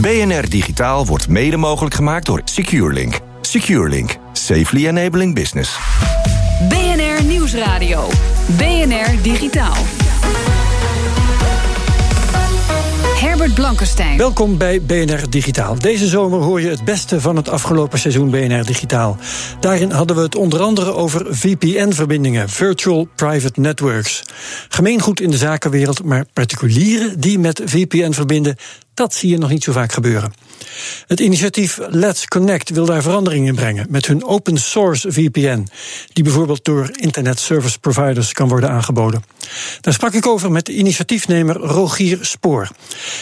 BNR Digitaal wordt mede mogelijk gemaakt door SecureLink. SecureLink. Safely enabling business. BNR Nieuwsradio. BNR Digitaal. Herbert Blankenstein. Welkom bij BNR Digitaal. Deze zomer hoor je het beste van het afgelopen seizoen BNR Digitaal. Daarin hadden we het onder andere over VPN-verbindingen, Virtual Private Networks. Gemeengoed in de zakenwereld, maar particulieren die met VPN verbinden, dat zie je nog niet zo vaak gebeuren. Het initiatief Let's Connect wil daar verandering in brengen met hun open source VPN, die bijvoorbeeld door internet service providers kan worden aangeboden. Daar sprak ik over met de initiatiefnemer Rogier Spoor.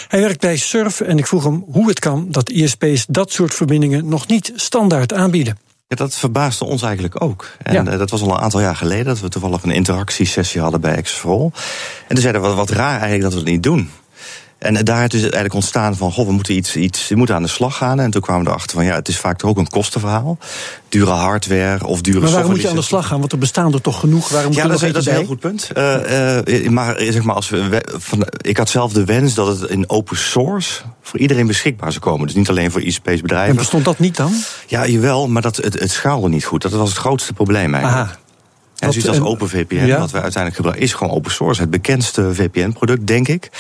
Hij werkt bij Surf en ik vroeg hem hoe het kan dat ISP's dat soort verbindingen nog niet standaard aanbieden. Ja, dat verbaasde ons eigenlijk ook. En ja. dat was al een aantal jaar geleden dat we toevallig een interactiesessie hadden bij Exfrol. En toen zeiden we wat raar eigenlijk dat we het niet doen. En daar is het eigenlijk ontstaan van, goh, we moeten iets, iets, we moeten aan de slag gaan. En toen kwamen we erachter van, ja, het is vaak toch ook een kostenverhaal. Dure hardware of dure Maar waarom moet je aan de slag gaan? Want er bestaan er toch genoeg? Waarom ja, dat, is, dat is een heel goed punt. Uh, uh, maar zeg maar, als we, van, ik had zelf de wens dat het in open source voor iedereen beschikbaar zou komen. Dus niet alleen voor ICP's bedrijven. En bestond dat niet dan? Ja, jawel, maar dat, het, het schaalde niet goed. Dat was het grootste probleem eigenlijk. Aha. Ja, zoiets als OpenVPN, ja? wat wij uiteindelijk gebruiken, is gewoon open source. Het bekendste VPN-product, denk ik.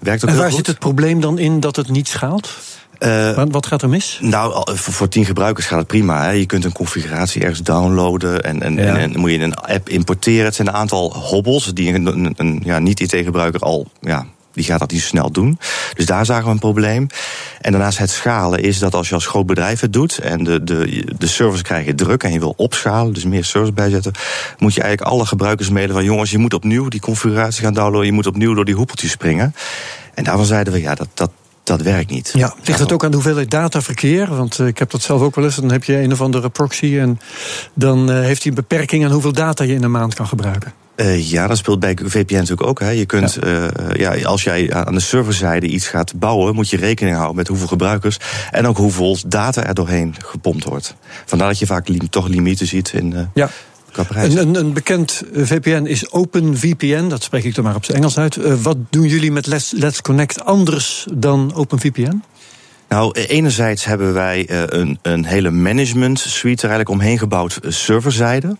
Werkt ook en waar goed. zit het probleem dan in dat het niet schaalt? Uh, wat gaat er mis? Nou, voor tien gebruikers gaat het prima. Hè. Je kunt een configuratie ergens downloaden en, en, ja. en, en moet je een app importeren. Het zijn een aantal hobbels die een, een, een ja, niet-IT-gebruiker al ja, die gaat dat niet zo snel doen. Dus daar zagen we een probleem. En daarnaast het schalen is dat als je als groot bedrijf het doet en de, de, de service krijg je druk en je wil opschalen, dus meer service bijzetten, moet je eigenlijk alle gebruikers mailen van jongens, je moet opnieuw die configuratie gaan downloaden, je moet opnieuw door die hoepeltjes springen. En daarvan zeiden we, ja, dat, dat, dat werkt niet. Ja, ligt het ook aan de hoeveelheid dataverkeer? Want uh, ik heb dat zelf ook wel eens. Dan heb je een of andere proxy en dan uh, heeft hij een beperking aan hoeveel data je in een maand kan gebruiken. Uh, ja, dat speelt bij VPN natuurlijk ook. Hè. Je kunt, ja. Uh, ja, als jij aan de serverzijde iets gaat bouwen, moet je rekening houden met hoeveel gebruikers en ook hoeveel data er doorheen gepompt wordt. Vandaar dat je vaak li toch limieten ziet in. Uh, ja. Een, een, een, bekend VPN is OpenVPN, dat spreek ik er maar op zijn Engels uit. Wat doen jullie met Let's, Let's Connect anders dan OpenVPN? Nou, enerzijds hebben wij een, een hele management suite er eigenlijk omheen gebouwd, serverzijde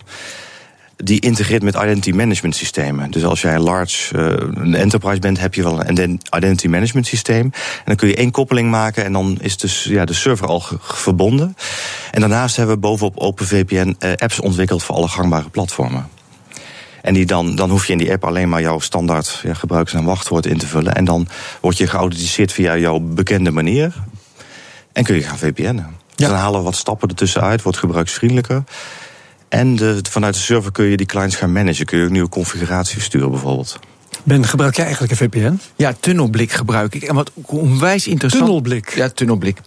die integreert met identity management systemen. Dus als jij een large uh, een enterprise bent, heb je wel een identity management systeem. En dan kun je één koppeling maken en dan is dus, ja, de server al verbonden. En daarnaast hebben we bovenop OpenVPN uh, apps ontwikkeld voor alle gangbare platformen. En die dan, dan hoef je in die app alleen maar jouw standaard ja, gebruikers- en wachtwoord in te vullen. En dan word je geauthenticeerd via jouw bekende manier. En kun je gaan VPN'en. Ja. Dus dan halen we wat stappen ertussen uit, wordt gebruiksvriendelijker. En de, vanuit de server kun je die clients gaan managen. Kun je ook nieuwe configuratie sturen bijvoorbeeld. Ben, gebruik jij eigenlijk een VPN? Ja, tunnelblik gebruik ik. En wat onwijs interessant... Tunnelblik? Ja, tunnelblik.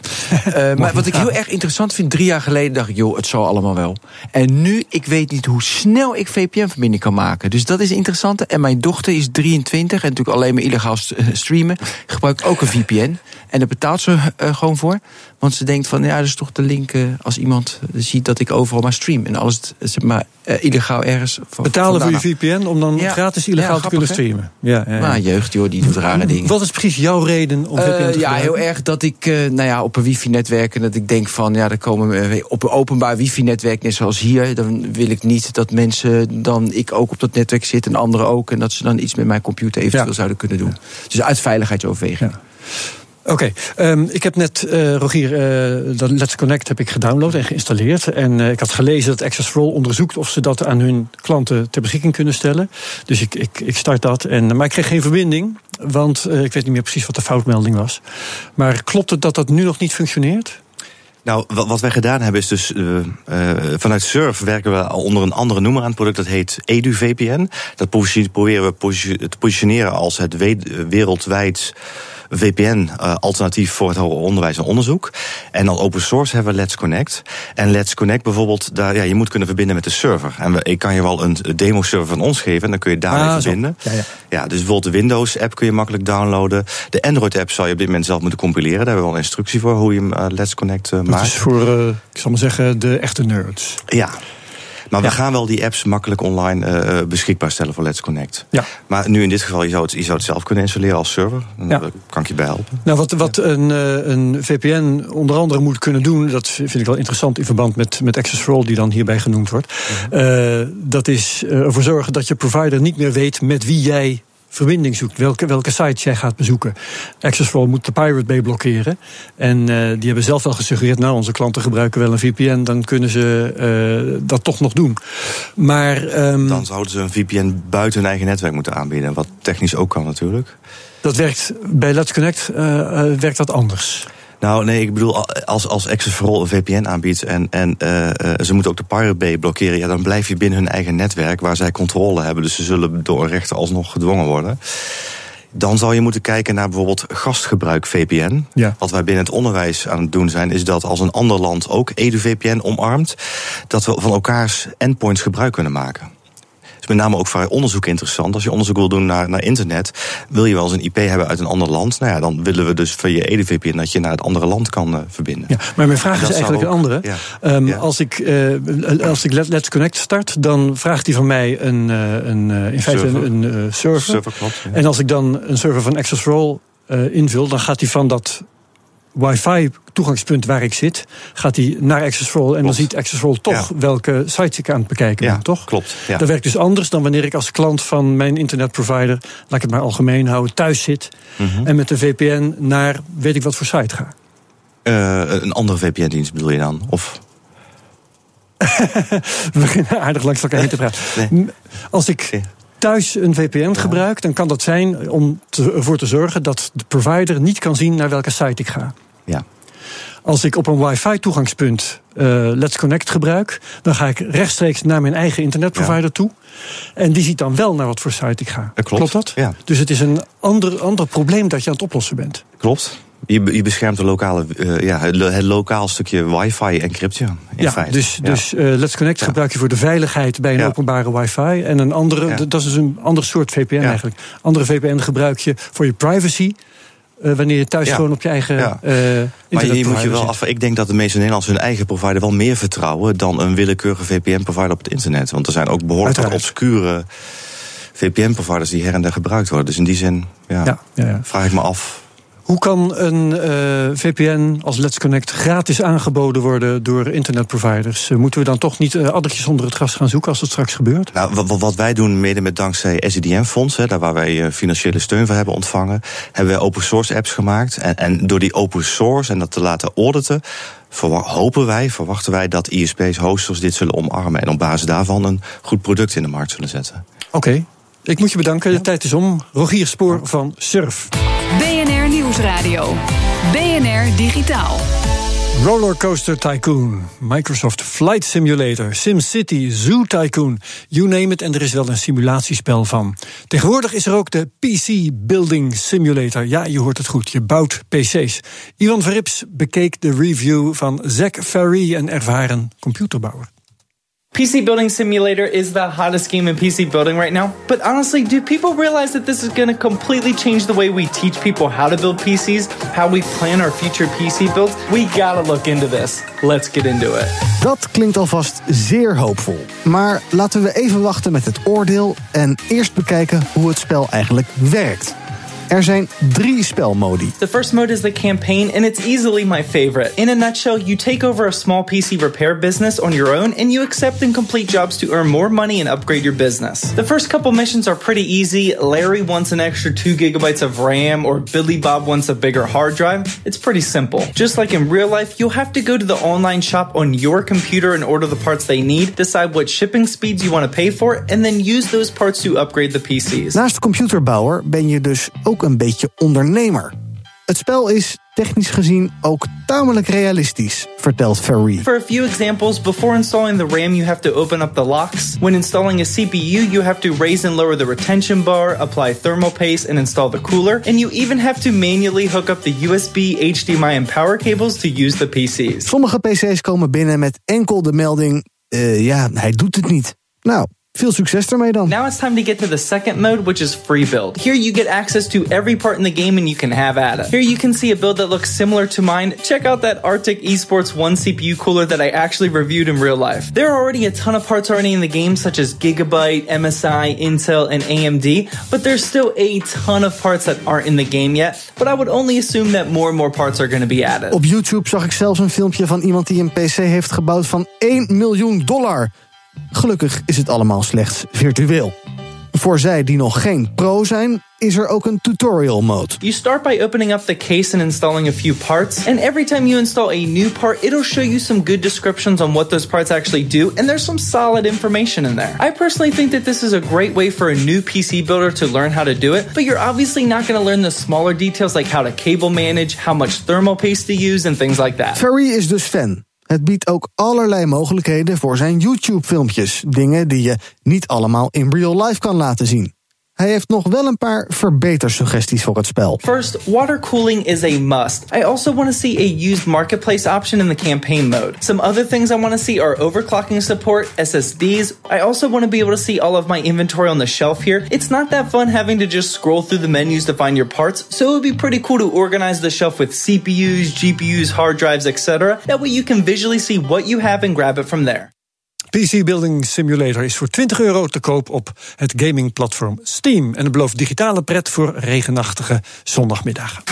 uh, maar wat ik heel erg interessant vind... drie jaar geleden dacht ik, joh, het zal allemaal wel. En nu, ik weet niet hoe snel ik VPN-verbinding kan maken. Dus dat is interessant. En mijn dochter is 23 en natuurlijk alleen maar illegaal streamen. Gebruikt ook een VPN. En daar betaalt ze uh, gewoon voor. Want ze denkt van, ja, dat is toch de link uh, als iemand ziet dat ik overal maar stream. En alles zeg maar uh, illegaal ergens. Van, Betalen voor je VPN om dan ja. gratis illegaal ja, te kunnen streamen. Ja, ja, Maar jeugd, joh, die doet rare dingen. Wat is precies jouw reden om VPN te gebruiken? Ja, heel erg dat ik, nou ja, op een wifi-netwerk... en dat ik denk van, ja, er komen op een openbaar wifi-netwerk... net zoals hier, dan wil ik niet dat mensen dan... ik ook op dat netwerk zit en anderen ook... en dat ze dan iets met mijn computer eventueel zouden kunnen doen. Dus uit veiligheidsoverweging. Oké, um, ik heb net, uh, Rogier, uh, dat Let's Connect heb ik gedownload en geïnstalleerd. En uh, ik had gelezen dat Access onderzoekt of ze dat aan hun klanten ter beschikking kunnen stellen. Dus ik, ik, ik start dat. En, maar ik kreeg geen verbinding, want ik weet niet meer precies wat de foutmelding was. Maar klopt het dat dat nu nog niet functioneert? Nou, wat wij gedaan hebben is dus... Vanuit Surf werken we onder een andere noemer aan het product. Dat heet EduVPN. Dat proberen we te positioneren als het wereldwijd VPN-alternatief voor het hoger onderwijs en onderzoek. En dan open source hebben we Let's Connect. En Let's Connect bijvoorbeeld, daar, ja, je moet kunnen verbinden met de server. En we, ik kan je wel een demo-server van ons geven en dan kun je daarmee Ah, verbinden. Ja, ja. Ja, dus bijvoorbeeld de Windows-app kun je makkelijk downloaden. De Android-app zou je op dit moment zelf moeten compileren. Daar hebben we wel een instructie voor hoe je hem eh, Let's Connect eh, Dat maakt. is voor, eh, ik zal maar zeggen, de echte nerds. Ja. Maar we gaan wel die apps makkelijk online eh, eh, beschikbaar stellen voor Let's Connect. Ja. Maar nu in dit geval, je zou het, je zou het zelf kunnen installeren als server. Dan Ja. eh, kan ik je bij helpen. Nou, wat, wat een, een VPN onder andere moet kunnen doen, dat vind ik wel interessant in verband met, met Access for All, die dan hierbij genoemd wordt. Eh, dat is ervoor zorgen dat je provider niet meer weet met wie jij verbinding zoekt, welke, welke sites jij gaat bezoeken. Access for All moet de Pirate Bay blokkeren. En eh, die hebben zelf wel gesuggereerd, nou, onze klanten gebruiken wel een VPN, dan kunnen ze eh, dat toch nog doen. Maar ehm, Dan zouden ze een VPN buiten hun eigen netwerk moeten aanbieden. Wat technisch ook kan natuurlijk. dat werkt bij Let's Connect eh, werkt dat anders. Nou, nee, ik bedoel, als, als Access for All een VPN aanbiedt en, en eh, eh, ze moeten ook de Pirate Bay blokkeren, ja, dan blijf je binnen hun eigen netwerk waar zij controle hebben. Dus ze zullen door een rechter alsnog gedwongen worden. Dan zou je moeten kijken naar bijvoorbeeld gastgebruik VPN. Ja. Wat wij binnen het onderwijs aan het doen zijn, is dat als een ander land ook EduVPN omarmt, dat we van elkaars endpoints gebruik kunnen maken. Is met name ook voor onderzoek interessant. Als je onderzoek wil doen naar, naar internet, wil je wel eens een IP hebben uit een ander land. Nou ja, dan willen we dus via je EduVPN dat je naar het andere land kan eh, verbinden. Ja, maar mijn vraag is eigenlijk een andere. ja. Ehm, Ja. Als ik, eh, als ik Let- Let's Connect start, dan vraagt hij van mij een, eh, een, in feite Server. een, server. Server, klopt, ja. En als ik dan een server van Access eh, invul, dan gaat hij van dat wifi toegangspunt waar ik zit, gaat hij naar Access for All. En dan ziet Access for All toch welke sites ik aan het bekijken Ja, ben, toch? klopt, ja. Dat werkt dus anders dan wanneer ik als klant van mijn internetprovider, laat ik het maar algemeen houden, thuis zit. Mhm. En met de VPN naar weet ik wat voor site ga. Eh, een andere VPN-dienst bedoel je dan? Of We beginnen aardig langs elkaar heen te praten. Als ik thuis een VPN gebruik, dan kan dat zijn om ervoor te zorgen dat de provider niet kan zien naar welke site ik ga. Ja. Als ik op een wifi-toegangspunt eh, Let's Connect gebruik, dan ga ik rechtstreeks naar mijn eigen internetprovider toe. En die ziet dan wel naar wat voor site ik ga. Dat klopt, dat? ja. Dus het is een ander, ander probleem dat je aan het oplossen bent. klopt? Je, je beschermt de lokale, eh, ja, het, lo- het lokaal stukje wifi-encryptie. In ja, feite. dus, Ja. dus eh, Let's Connect gebruik je voor de veiligheid bij een openbare wifi. En een andere, dat is een ander soort VPN eigenlijk. Andere VPN gebruik je voor je privacy. Eh, wanneer je thuis Ja. gewoon op je eigen Ja. eh Maar internetprovider moet je wel af. Ik denk dat de meeste Nederlanders hun eigen provider wel meer vertrouwen dan een willekeurige VPN-provider op het internet. Want er zijn ook behoorlijk wat obscure VPN-providers die her en der gebruikt worden. Dus in die zin ja. vraag ik me af. Hoe kan een eh, VPN als Let's Connect gratis aangeboden worden door internetproviders? Eh, moeten we dan toch niet eh, addertjes onder het gras gaan zoeken als dat straks gebeurt? Nou, wa- wa- wat wij doen, mede met dankzij SEDM-fonds, daar waar wij financiële steun voor hebben ontvangen, hebben wij open source apps gemaakt. En, en door die open source en dat te laten auditen, hopen wij, verwachten wij dat ISP's, hosters dit zullen omarmen. En op basis daarvan een goed product in de markt zullen zetten. Oké, ik moet je bedanken. De tijd is om. Rogier Spoor van Surf. BNR Nieuwsradio. BNR Digitaal. Rollercoaster Tycoon, Microsoft Flight Simulator, SimCity, Zoo Tycoon, you name it, en er is wel een simulatiespel van. Tegenwoordig is er ook de PC Building Simulator. Ja, je hoort het goed, je bouwt PC's. Ivan Verrips bekeek de review van Zach Ferry, een ervaren computerbouwer. PC Building Simulator is the hottest game in PC building right now. But honestly, do people realize that this is going to completely change the way we teach people how to build PCs, how we plan our future PC builds? We gotta look into this. Let's get into it. Dat klinkt alvast zeer hoopvol. Maar laten we even wachten met het oordeel en eerst bekijken hoe het spel eigenlijk werkt. Er zijn drie spelmodi. The first mode is the campaign, and it's easily my favorite. In a nutshell, you take over a small PC repair business on your own, and you accept and complete jobs to earn more money and upgrade your business. The first couple missions are pretty easy. Larry wants an extra 2 gigabytes of RAM, or Billy Bob wants a bigger hard drive. It's pretty simple. Just like in real life, you'll have to go to the online shop on your computer and order the parts they need, decide what shipping speeds you want to pay for, and then use those parts to upgrade the PCs. Naast computerbouwer ben je dus ook een beetje ondernemer. Het spel is technisch gezien ook tamelijk realistisch, vertelt Ferry. For a few examples, before installing the RAM, you have to open up the locks. When installing a CPU, you have to raise and lower the retention bar, apply thermal paste, and install the cooler. And you even have to manually hook up the USB, HDMI, and power cables to use the PCs. Sommige PC's komen binnen met enkel de melding: uh, ja, hij doet het niet. Nou, veel succes ermee dan. Now it's time to get to the second mode, which is free build. Here you get access to every part in the game and you can have at it. Here you can see a build that looks similar to mine. Check out that Arctic Esports 1 CPU cooler that I actually reviewed in real life. There are already a ton of parts already in the game, such as Gigabyte, MSI, Intel, and AMD, but there's still a ton of parts that aren't in the game yet. But I would only assume that more and more parts are going to be added. Op YouTube zag ik zelfs een filmpje van iemand die een PC heeft gebouwd van 1 miljoen dollar. Gelukkig is het allemaal slechts virtueel. Voor zij die nog geen pro zijn, is er ook een tutorial mode. You start by opening up the case and installing a few parts. And every time you install a new part, it'll show you some good descriptions on what those parts actually do. And there's some solid information in there. I personally think that this is a great way for a new PC builder to learn how to do it. But you're obviously not going to learn the smaller details like how to cable manage, how much thermal paste to use, and things like that. Ferry is dus fan. Het biedt ook allerlei mogelijkheden voor zijn YouTube-filmpjes. Dingen die je niet allemaal in real life kan laten zien. Hij heeft nog wel een paar verbetersuggesties voor het spel. First, water cooling is a must. I also want to see a used marketplace option in the campaign mode. Some other things I want to see are overclocking support, SSDs. I also want to be able to see all of my inventory on the shelf here. It's not that fun having to just scroll through the menus to find your parts, so it would be pretty cool to organize the shelf with CPUs, GPUs, hard drives, etc. That way you can visually see what you have and grab it from there. PC Building Simulator is voor 20 euro te koop op het gamingplatform Steam. En het belooft digitale pret voor regenachtige zondagmiddagen.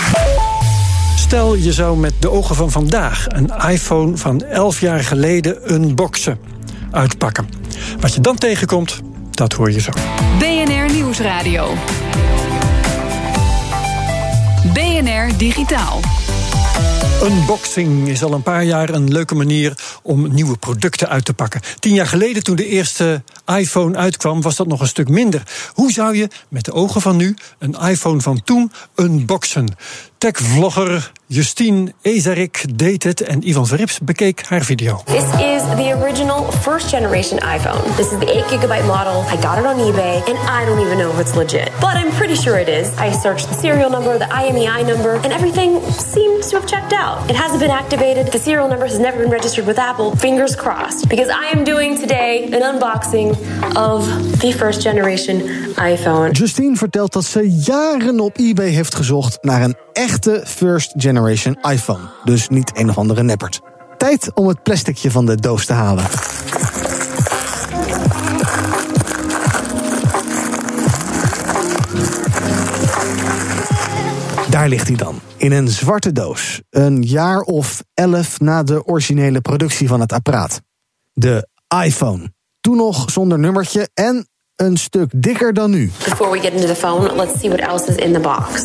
Stel, je zou met de ogen van vandaag een iPhone van 11 jaar geleden unboxen, uitpakken. Wat je dan tegenkomt, dat hoor je zo. BNR Nieuwsradio. BNR Digitaal. Unboxing is al een paar jaar een leuke manier om nieuwe producten uit te pakken. Tien jaar geleden, toen de eerste iPhone uitkwam, was dat nog een stuk minder. Hoe zou je met de ogen van nu een iPhone van toen unboxen? Tech-vlogger Justine Ezarik deed het en Ivan Verrips bekeek haar video. This is the original first generation iPhone. This is the 8 gigabyte model. I got it on eBay and I don't even know if it's legit. But I'm pretty sure it is. I searched the serial number, the IMEI number, and everything seems to have checked out. It hasn't been activated. The serial number has never been registered with Apple. Fingers crossed. Because I am doing today an unboxing of the first generation iPhone. Justine vertelt dat ze jaren op eBay heeft gezocht naar een echte first generation iPhone. Dus niet een of andere neppert. Tijd om het plasticje van de doos te halen. Daar ligt hij dan, in een zwarte doos. Een jaar of elf na de originele productie van het apparaat. De iPhone. Toen nog zonder nummertje en een stuk dikker dan nu. Before we get into the phone, let's see what else is in the box.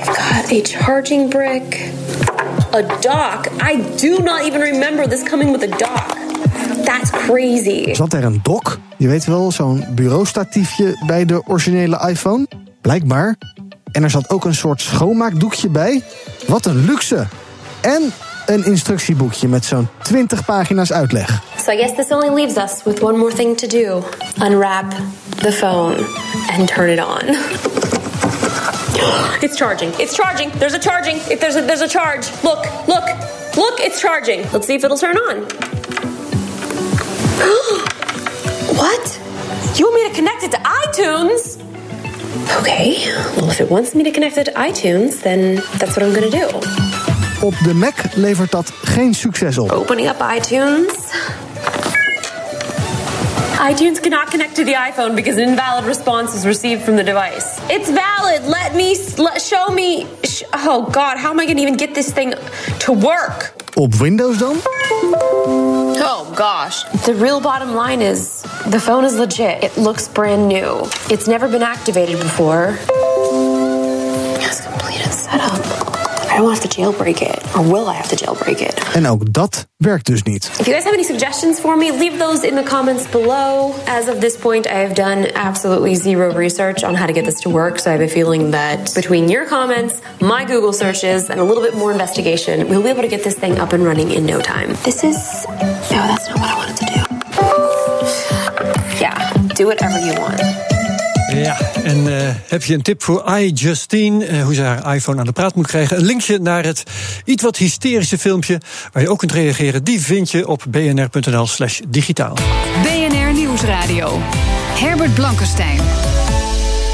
We've got a charging brick, a dock. I do not even remember this coming with a dock. That's crazy. Zat er een dock? Je weet wel, zo'n bureaustatiefje bij de originele iPhone? Blijkbaar. En er zat ook een soort schoonmaakdoekje bij. Wat een luxe! En een instructieboekje met zo'n 20 pagina's uitleg. So I guess this only leaves us with one more thing to do unwrap the phone and turn it on. It's charging. It's charging. There's a charging. If there's a there's a charge. Look, look, look, it's charging. Let's see if it'll turn on. what? You want me to connect it to iTunes? Okay. Well, if it wants me to connect it to iTunes, then that's what I'm gonna do. Op de Mac levert dat geen succes op. Opening up iTunes. iTunes cannot connect to the iPhone because an invalid response was received from the device. It's valid. Let me let, show me. Sh oh God, how am I going to even get this thing to work? Op Windows dan? Oh gosh. The real bottom line is the phone is legit. It looks brand new. It's never been activated before. It has completed setup. I I won't have to jailbreak it. Or will I have to jailbreak it? En ook dat werkt dus niet. If you guys have any suggestions for me, leave those in the comments below. As of this point, I have done absolutely zero research on how to get this to work. So I have a feeling that between your comments, my Google searches, and a little bit more investigation, we'll be able to get this thing up and running in no time. This is. No, that's not what I wanted to do. Yeah, do whatever you want. Ja, en uh, heb je een tip voor iJustine, uh, hoe ze haar iPhone aan de praat moet krijgen? Een linkje naar het iets wat hysterische filmpje waar je ook kunt reageren, die vind je op bnr.nl/slash digitaal. BNR Nieuwsradio. Herbert Blankenstein.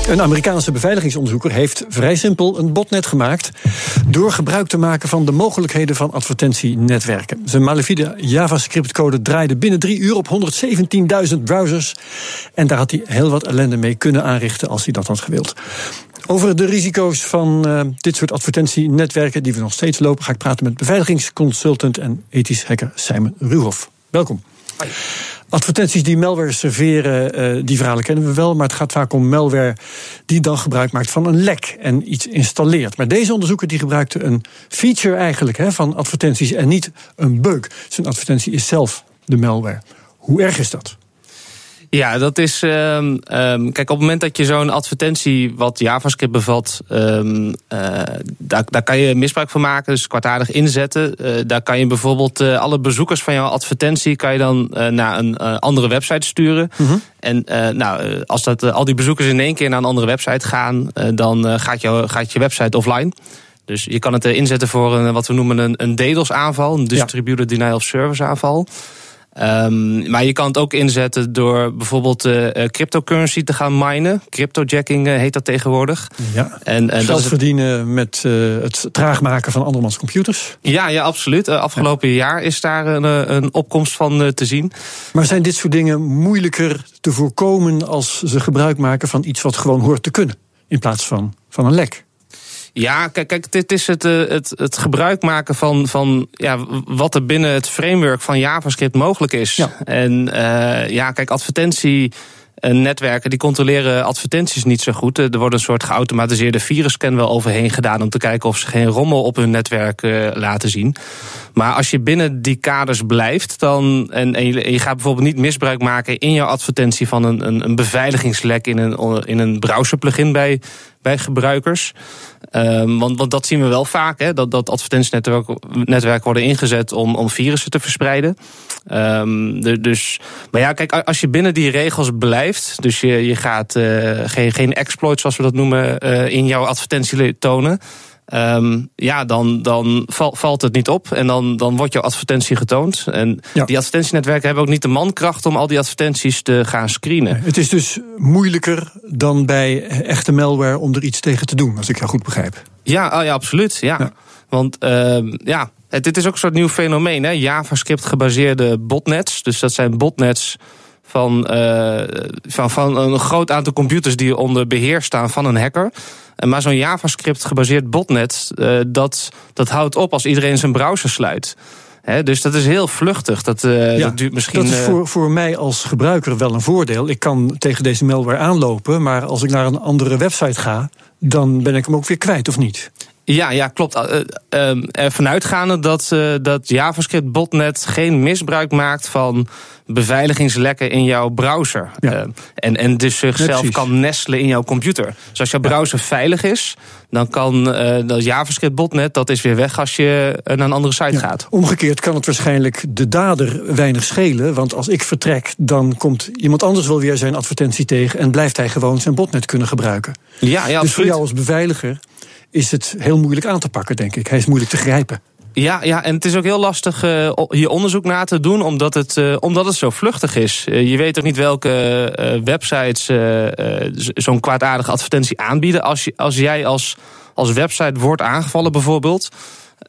Een Amerikaanse beveiligingsonderzoeker heeft vrij simpel een botnet gemaakt. door gebruik te maken van de mogelijkheden van advertentienetwerken. Zijn malafide JavaScript-code draaide binnen drie uur op 117.000 browsers. En daar had hij heel wat ellende mee kunnen aanrichten als hij dat had gewild. Over de risico's van uh, dit soort advertentienetwerken die we nog steeds lopen, ga ik praten met beveiligingsconsultant en ethisch hacker Simon Ruhoff. Welkom. Advertenties die malware serveren, uh, die verhalen kennen we wel. Maar het gaat vaak om malware die dan gebruik maakt van een lek en iets installeert. Maar deze onderzoeker die gebruikte een feature eigenlijk hè, van advertenties en niet een bug. Zijn advertentie is zelf de malware. Hoe erg is dat? Ja, dat is. Um, um, kijk, op het moment dat je zo'n advertentie wat JavaScript bevat, um, uh, daar, daar kan je misbruik van maken, dus kwartaardig inzetten. Uh, daar kan je bijvoorbeeld uh, alle bezoekers van jouw advertentie kan je dan naar een andere website sturen. Mm -hmm. En nou, als dat, al die bezoekers in één keer naar een andere website gaan, dan gaat, jou, gaat je website offline. Dus je kan het inzetten voor een, wat we noemen een, een DDoS-aanval, een Distributed ja. Denial of Service aanval. Um, maar je kan het ook inzetten door bijvoorbeeld uh, cryptocurrency te gaan minen. Cryptojacking uh, heet dat tegenwoordig. Ja. En, en Geld verdienen met uh, het traag maken van andermans computers. Ja, ja absoluut. afgelopen ja. jaar is daar een, een opkomst van te zien. Maar zijn dit soort dingen moeilijker te voorkomen als ze gebruik maken van iets wat gewoon hoort te kunnen? In plaats van, van een lek? Ja, kijk, kijk dit is het, het, het gebruik maken van, van ja, wat er binnen het framework van JavaScript mogelijk is. Ja. En uh, ja, kijk, advertentie. Netwerken die controleren advertenties niet zo goed. Er wordt een soort geautomatiseerde virusscan wel overheen gedaan om te kijken of ze geen rommel op hun netwerk uh, laten zien. Maar als je binnen die kaders blijft, dan en, je, gaat bijvoorbeeld niet misbruik maken in jouw advertentie van een, een, een beveiligingslek in een, in een browser plugin bij, bij gebruikers. Um, want, want dat zien we wel vaak, hè, dat, dat advertentienetwerken worden ingezet om, om virussen te verspreiden. De, dus, maar ja, kijk, als je binnen die regels blijft, dus je, je gaat uh, geen, geen exploits, zoals we dat noemen, uh, in jouw advertentie tonen. Um, ja, dan, dan val, valt het niet op en dan, dan wordt jouw advertentie getoond. En ja. die advertentienetwerken hebben ook niet de mankracht om al die advertenties te gaan screenen. Het is dus moeilijker dan bij echte malware om er iets tegen te doen, als ik jou goed begrijp. Ja, oh ja absoluut. Ja. ja. Want uh, ja, het, dit is ook een soort nieuw fenomeen. Hè? JavaScript gebaseerde botnets. Dus dat zijn botnets van, uh, van, van een groot aantal computers die onder beheer staan van een hacker. Maar zo'n JavaScript gebaseerd botnet, uh, dat, dat houdt op als iedereen zijn browser sluit. He, dus dat is heel vluchtig. Dat, uh, ja, dat duurt misschien. Dat is voor, voor mij als gebruiker wel een voordeel. Ik kan tegen deze malware aanlopen, maar als ik naar een andere website ga, dan ben ik hem ook weer kwijt, of niet? Ja, ja klopt. Uh, ervan uitgaande dat, uh, dat JavaScript botnet geen misbruik maakt van beveiligingslekken in jouw browser. Ja. en, en dus zichzelf kan nestelen in jouw computer. Dus als jouw browser ja. veilig is, dan kan dat JavaScript botnet, dat is weer weg als je naar een andere site ja. gaat. Omgekeerd kan het waarschijnlijk de dader weinig schelen. Want als ik vertrek, dan komt iemand anders wel weer zijn advertentie tegen en blijft hij gewoon zijn botnet kunnen gebruiken. Ja, ja, dus absoluut. voor jou als beveiliger is het heel moeilijk aan te pakken, denk ik. Hij is moeilijk te grijpen. Ja, ja, en het is ook heel lastig uh, hier onderzoek na te doen, omdat het, uh, omdat het zo vluchtig is. Uh, je weet ook niet welke websites zo'n kwaadaardige advertentie aanbieden. Als, je, als jij als, als website wordt aangevallen, bijvoorbeeld.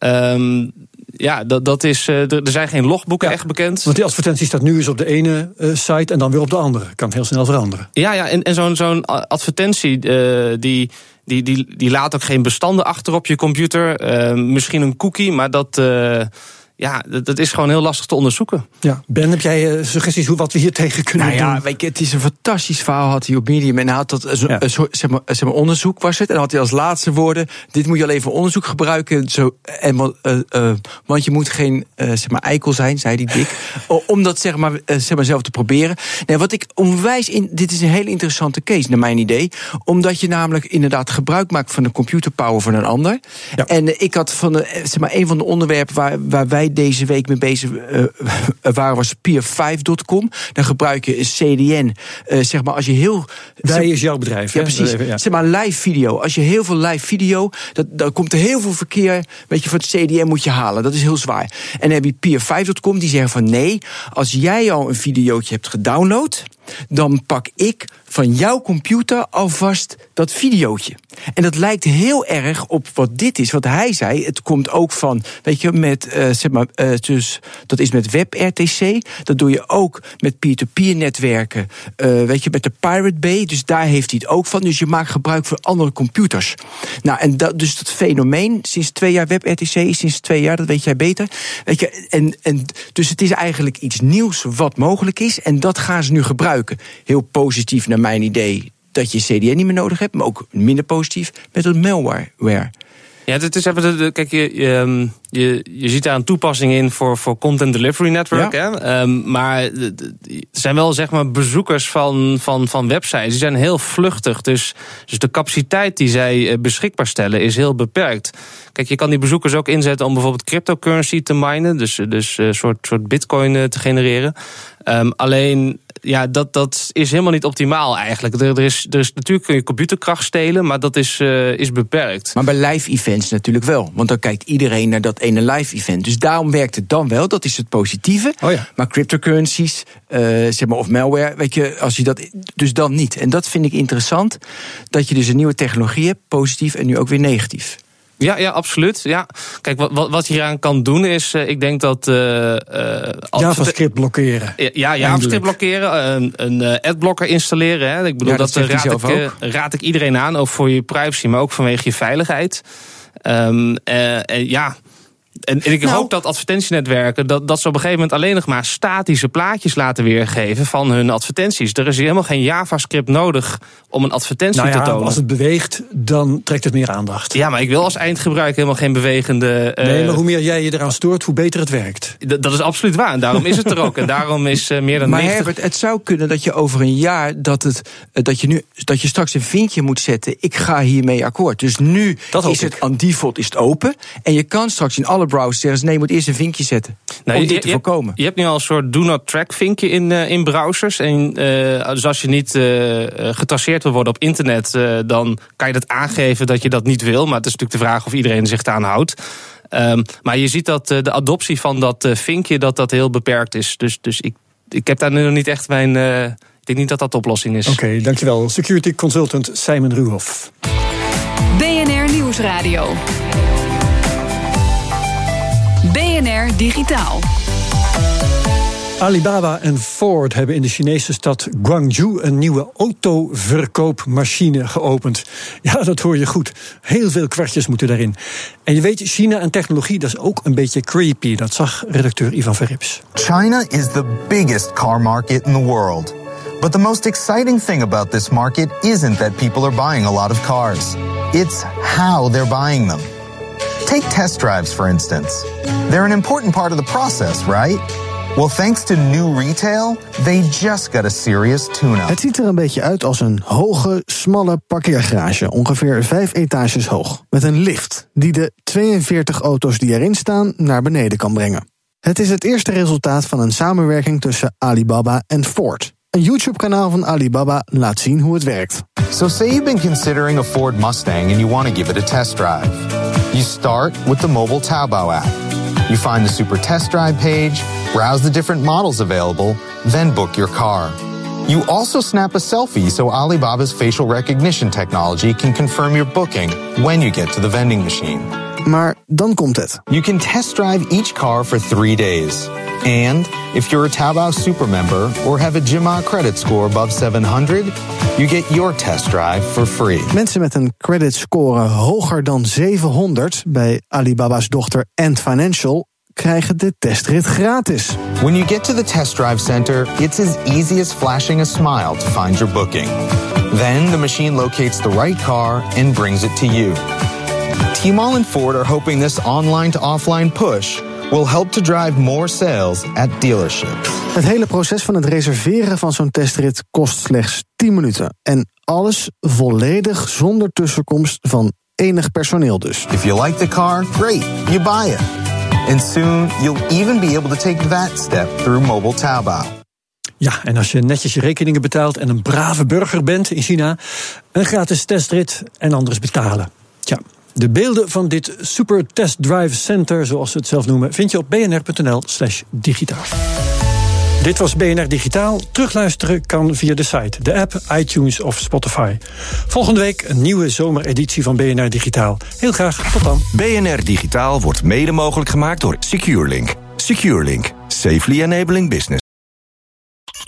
Um, ja, dat, dat is, er zijn geen logboeken ja, echt bekend. Want die advertentie staat nu eens op de ene site en dan weer op de andere. Kan heel snel veranderen. Ja, ja en, en zo'n zo'n advertentie die die, die, die laat ook geen bestanden achter op je computer. Uh, misschien een cookie, maar dat. Uh, ja, dat, dat, is gewoon heel lastig te onderzoeken. Ja, Ben, heb jij uh, suggesties hoe wat we hier tegen kunnen nou doen? Ja, weet je, het is een fantastisch verhaal had hij op Medium. En hij had dat, ja. zeg, maar, zeg maar, onderzoek was het. En had hij als laatste woorden, dit moet je al even onderzoek gebruiken. Zo, en, uh, uh, want je moet geen zeg maar, eikel zijn, zei hij dik. om dat zeg maar, zeg maar zelf te proberen. Nee, wat ik onwijs in, dit is een hele interessante case, naar mijn idee. Omdat je namelijk inderdaad gebruik maakt van de computerpower van een ander. Ja. En ik had van de, zeg maar, een van de onderwerpen waar, waar wij deze week mee bezig uh, waren, was peer5.com. Dan gebruik je een CDN. Uh, zeg maar, als je heel. Wij is jouw bedrijf. Ja, precies. Even, ja. Zeg maar, live video. Als je heel veel live video. Dat, dan komt er heel veel verkeer. Weet je, van het CDN moet je halen. Dat is heel zwaar. En dan heb je peer5.com die zeggen van nee. Als jij al een videootje hebt gedownload. Dan pak ik van jouw computer alvast dat videootje. En dat lijkt heel erg op wat dit is, wat hij zei. Het komt ook van, weet je, met, uh, zeg maar, uh, dus dat is met WebRTC. Dat doe je ook met peer-to-peer netwerken. Uh, weet je, met de Pirate Bay. Dus daar heeft hij het ook van. Dus je maakt gebruik van andere computers. Nou, en dat, dus dat fenomeen, sinds twee jaar WebRTC, sinds twee jaar, dat weet jij beter. Weet je, en, en, dus het is eigenlijk iets nieuws wat mogelijk is. En dat gaan ze nu gebruiken. Heel positief naar mijn idee dat je CDN niet meer nodig hebt, maar ook minder positief met het malware. Ja, het is even kijk, je, je, je, je ziet daar een toepassing in voor, voor Content Delivery Network. Ja. Hè? Um, maar er zijn wel zeg maar bezoekers van, van, van websites. Die zijn heel vluchtig. Dus, dus de capaciteit die zij beschikbaar stellen is heel beperkt. Kijk, je kan die bezoekers ook inzetten om bijvoorbeeld cryptocurrency te minen. Dus, dus een soort, soort bitcoin te genereren. Um, alleen ja, dat, dat is helemaal niet optimaal eigenlijk. Er, er, is, er is natuurlijk kun je computerkracht stelen, maar dat is, uh, is beperkt. Maar bij live events natuurlijk wel. Want dan kijkt iedereen naar dat ene live event. Dus daarom werkt het dan wel. Dat is het positieve. Oh ja. Maar cryptocurrencies, uh, zeg maar, of malware, weet je, als je dat. Dus dan niet. En dat vind ik interessant. Dat je dus een nieuwe technologie hebt, positief en nu ook weer negatief. Ja, ja, absoluut. Ja. Kijk, wat, wat je hieraan kan doen is, uh, ik denk dat. Uh, uh, JavaScript blokkeren. Ja, ja JavaScript blokkeren. Een, een adblocker installeren. Hè. Ik bedoel, ja, dat, dat raad, ik, raad ik iedereen aan. Ook voor je privacy, maar ook vanwege je veiligheid. Um, en ja. En, en ik nou, hoop dat advertentienetwerken dat, dat ze op een gegeven moment alleen nog maar statische plaatjes laten weergeven van hun advertenties. Er is helemaal geen JavaScript nodig om een advertentie nou ja, te tonen. Als het beweegt, dan trekt het meer aandacht. Ja, maar ik wil als eindgebruiker helemaal geen bewegende. Uh, nee, maar hoe meer jij je eraan stoort, hoe beter het werkt. Dat is absoluut waar. En daarom is het er ook. En daarom is uh, meer dan. Maar 90... Herbert, het zou kunnen dat je over een jaar dat het dat je nu dat je straks een vinkje moet zetten. Ik ga hiermee akkoord. Dus nu dat is het aan default is het open. En je kan straks in alle browsers zeggen: nee, je moet eerst een vinkje zetten. Nou, om je, dit te je, voorkomen. Je hebt nu al een soort do not track vinkje in, uh, in browsers. En uh, dus als je niet uh, getraceerd wil worden op internet, dan kan je dat aangeven dat je dat niet wil. Maar het is natuurlijk de vraag of iedereen zich daaraan houdt. Um, maar je ziet dat de adoptie van dat vinkje dat dat heel beperkt is. Dus, dus ik, ik heb daar nu nog niet echt mijn. ik denk niet dat dat de oplossing is. Oké, okay, dankjewel. Security consultant Simon Ruhoff. BNR Nieuwsradio. BNR Digitaal. Alibaba en Ford hebben in de Chinese stad Guangzhou een nieuwe autoverkoopmachine geopend. Ja, dat hoor je goed. Heel veel kwartjes moeten daarin. En je weet, China en technologie, dat is ook een beetje creepy. Dat zag redacteur Ivan Verrips. China is the biggest car market in the world. But the most exciting thing about this market isn't that people are buying a lot of cars. It's how they're buying them. Take test drives, for instance. They're an important part of the process, right? Well, thanks to new retail, they just got a serious tune-up. Het ziet er een beetje uit als een hoge, smalle parkeergarage, ongeveer vijf etages hoog, met een lift die de 42 auto's die erin staan naar beneden kan brengen. Het is het eerste resultaat van een samenwerking tussen Alibaba en Ford. Een YouTube-kanaal van Alibaba laat zien hoe het werkt. So say you've been considering a Ford Mustang and you want to give it a test drive. You start with the mobile Taobao app. You find the Super Test Drive page, browse the different models available, then book your car. You also snap a selfie so Alibaba's facial recognition technology can confirm your booking when you get to the vending machine. Maar dan komt het. You can test drive each car for three days. And if you're a Taobao super member or have a Jima credit score above 700, you get your test drive for free. Mensen met een credit score hoger dan 700 bij Alibaba's dochter Ant Financial krijgen de testrit gratis. When you get to the test drive center, it's as easy as flashing a smile to find your booking. Then the machine locates the right car and brings it to you. T-Mall and Ford are hoping this online to offline push will help to drive more sales at dealerships. Het hele proces van het reserveren van zo'n testrit kost slechts 10 minuten. En alles volledig zonder tussenkomst van enig personeel dus. If you like the car, great, you buy it. And soon you'll even be able to take that step through mobile Taobao. Ja, en als je netjes je rekeningen betaalt en een brave burger bent in China, een gratis testrit en anders betalen. Tja, de beelden van dit Super Test Drive Center, zoals ze het zelf noemen, vind je op bnr.nl/slash digitaal. Dit was BNR Digitaal. Terugluisteren kan via de site, de app, iTunes of Spotify. Volgende week een nieuwe zomereditie van BNR Digitaal. Heel graag, tot dan. BNR Digitaal wordt mede mogelijk gemaakt door SecureLink. SecureLink, safely enabling business.